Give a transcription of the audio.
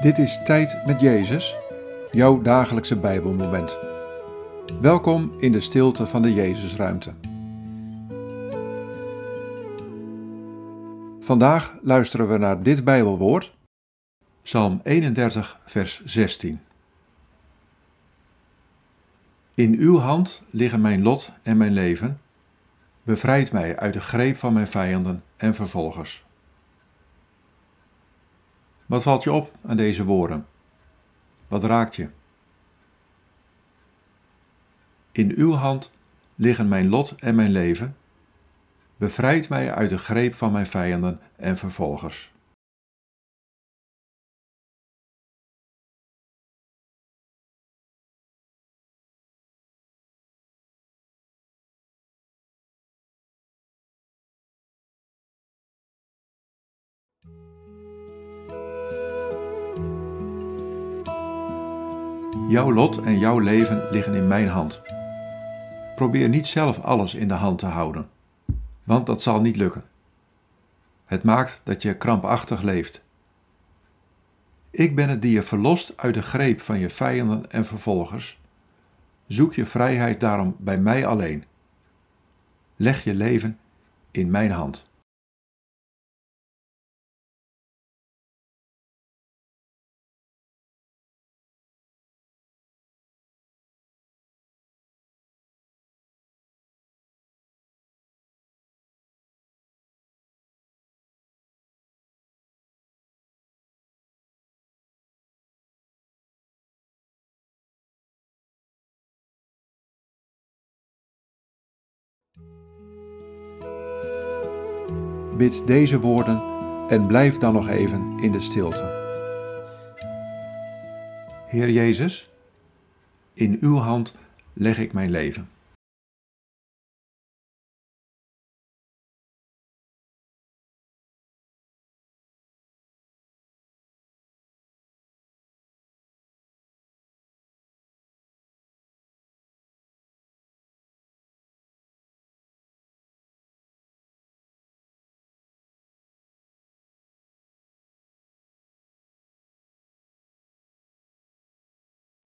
Dit is Tijd met Jezus, jouw dagelijkse Bijbelmoment. Welkom in de stilte van de Jezusruimte. Vandaag luisteren we naar dit Bijbelwoord, Psalm 31, vers 16. In uw hand liggen mijn lot en mijn leven. Bevrijd mij uit de greep van mijn vijanden en vervolgers. Wat valt je op aan deze woorden? Wat raakt je? In uw hand liggen mijn lot en mijn leven. Bevrijd mij uit de greep van mijn vijanden en vervolgers. Jouw lot en jouw leven liggen in mijn hand. Probeer niet zelf alles in de hand te houden, want dat zal niet lukken. Het maakt dat je krampachtig leeft. Ik ben het die je verlost uit de greep van je vijanden en vervolgers. Zoek je vrijheid daarom bij mij alleen. Leg je leven in mijn hand. Bid deze woorden en blijf dan nog even in de stilte. Heer Jezus, in uw hand leg ik mijn leven.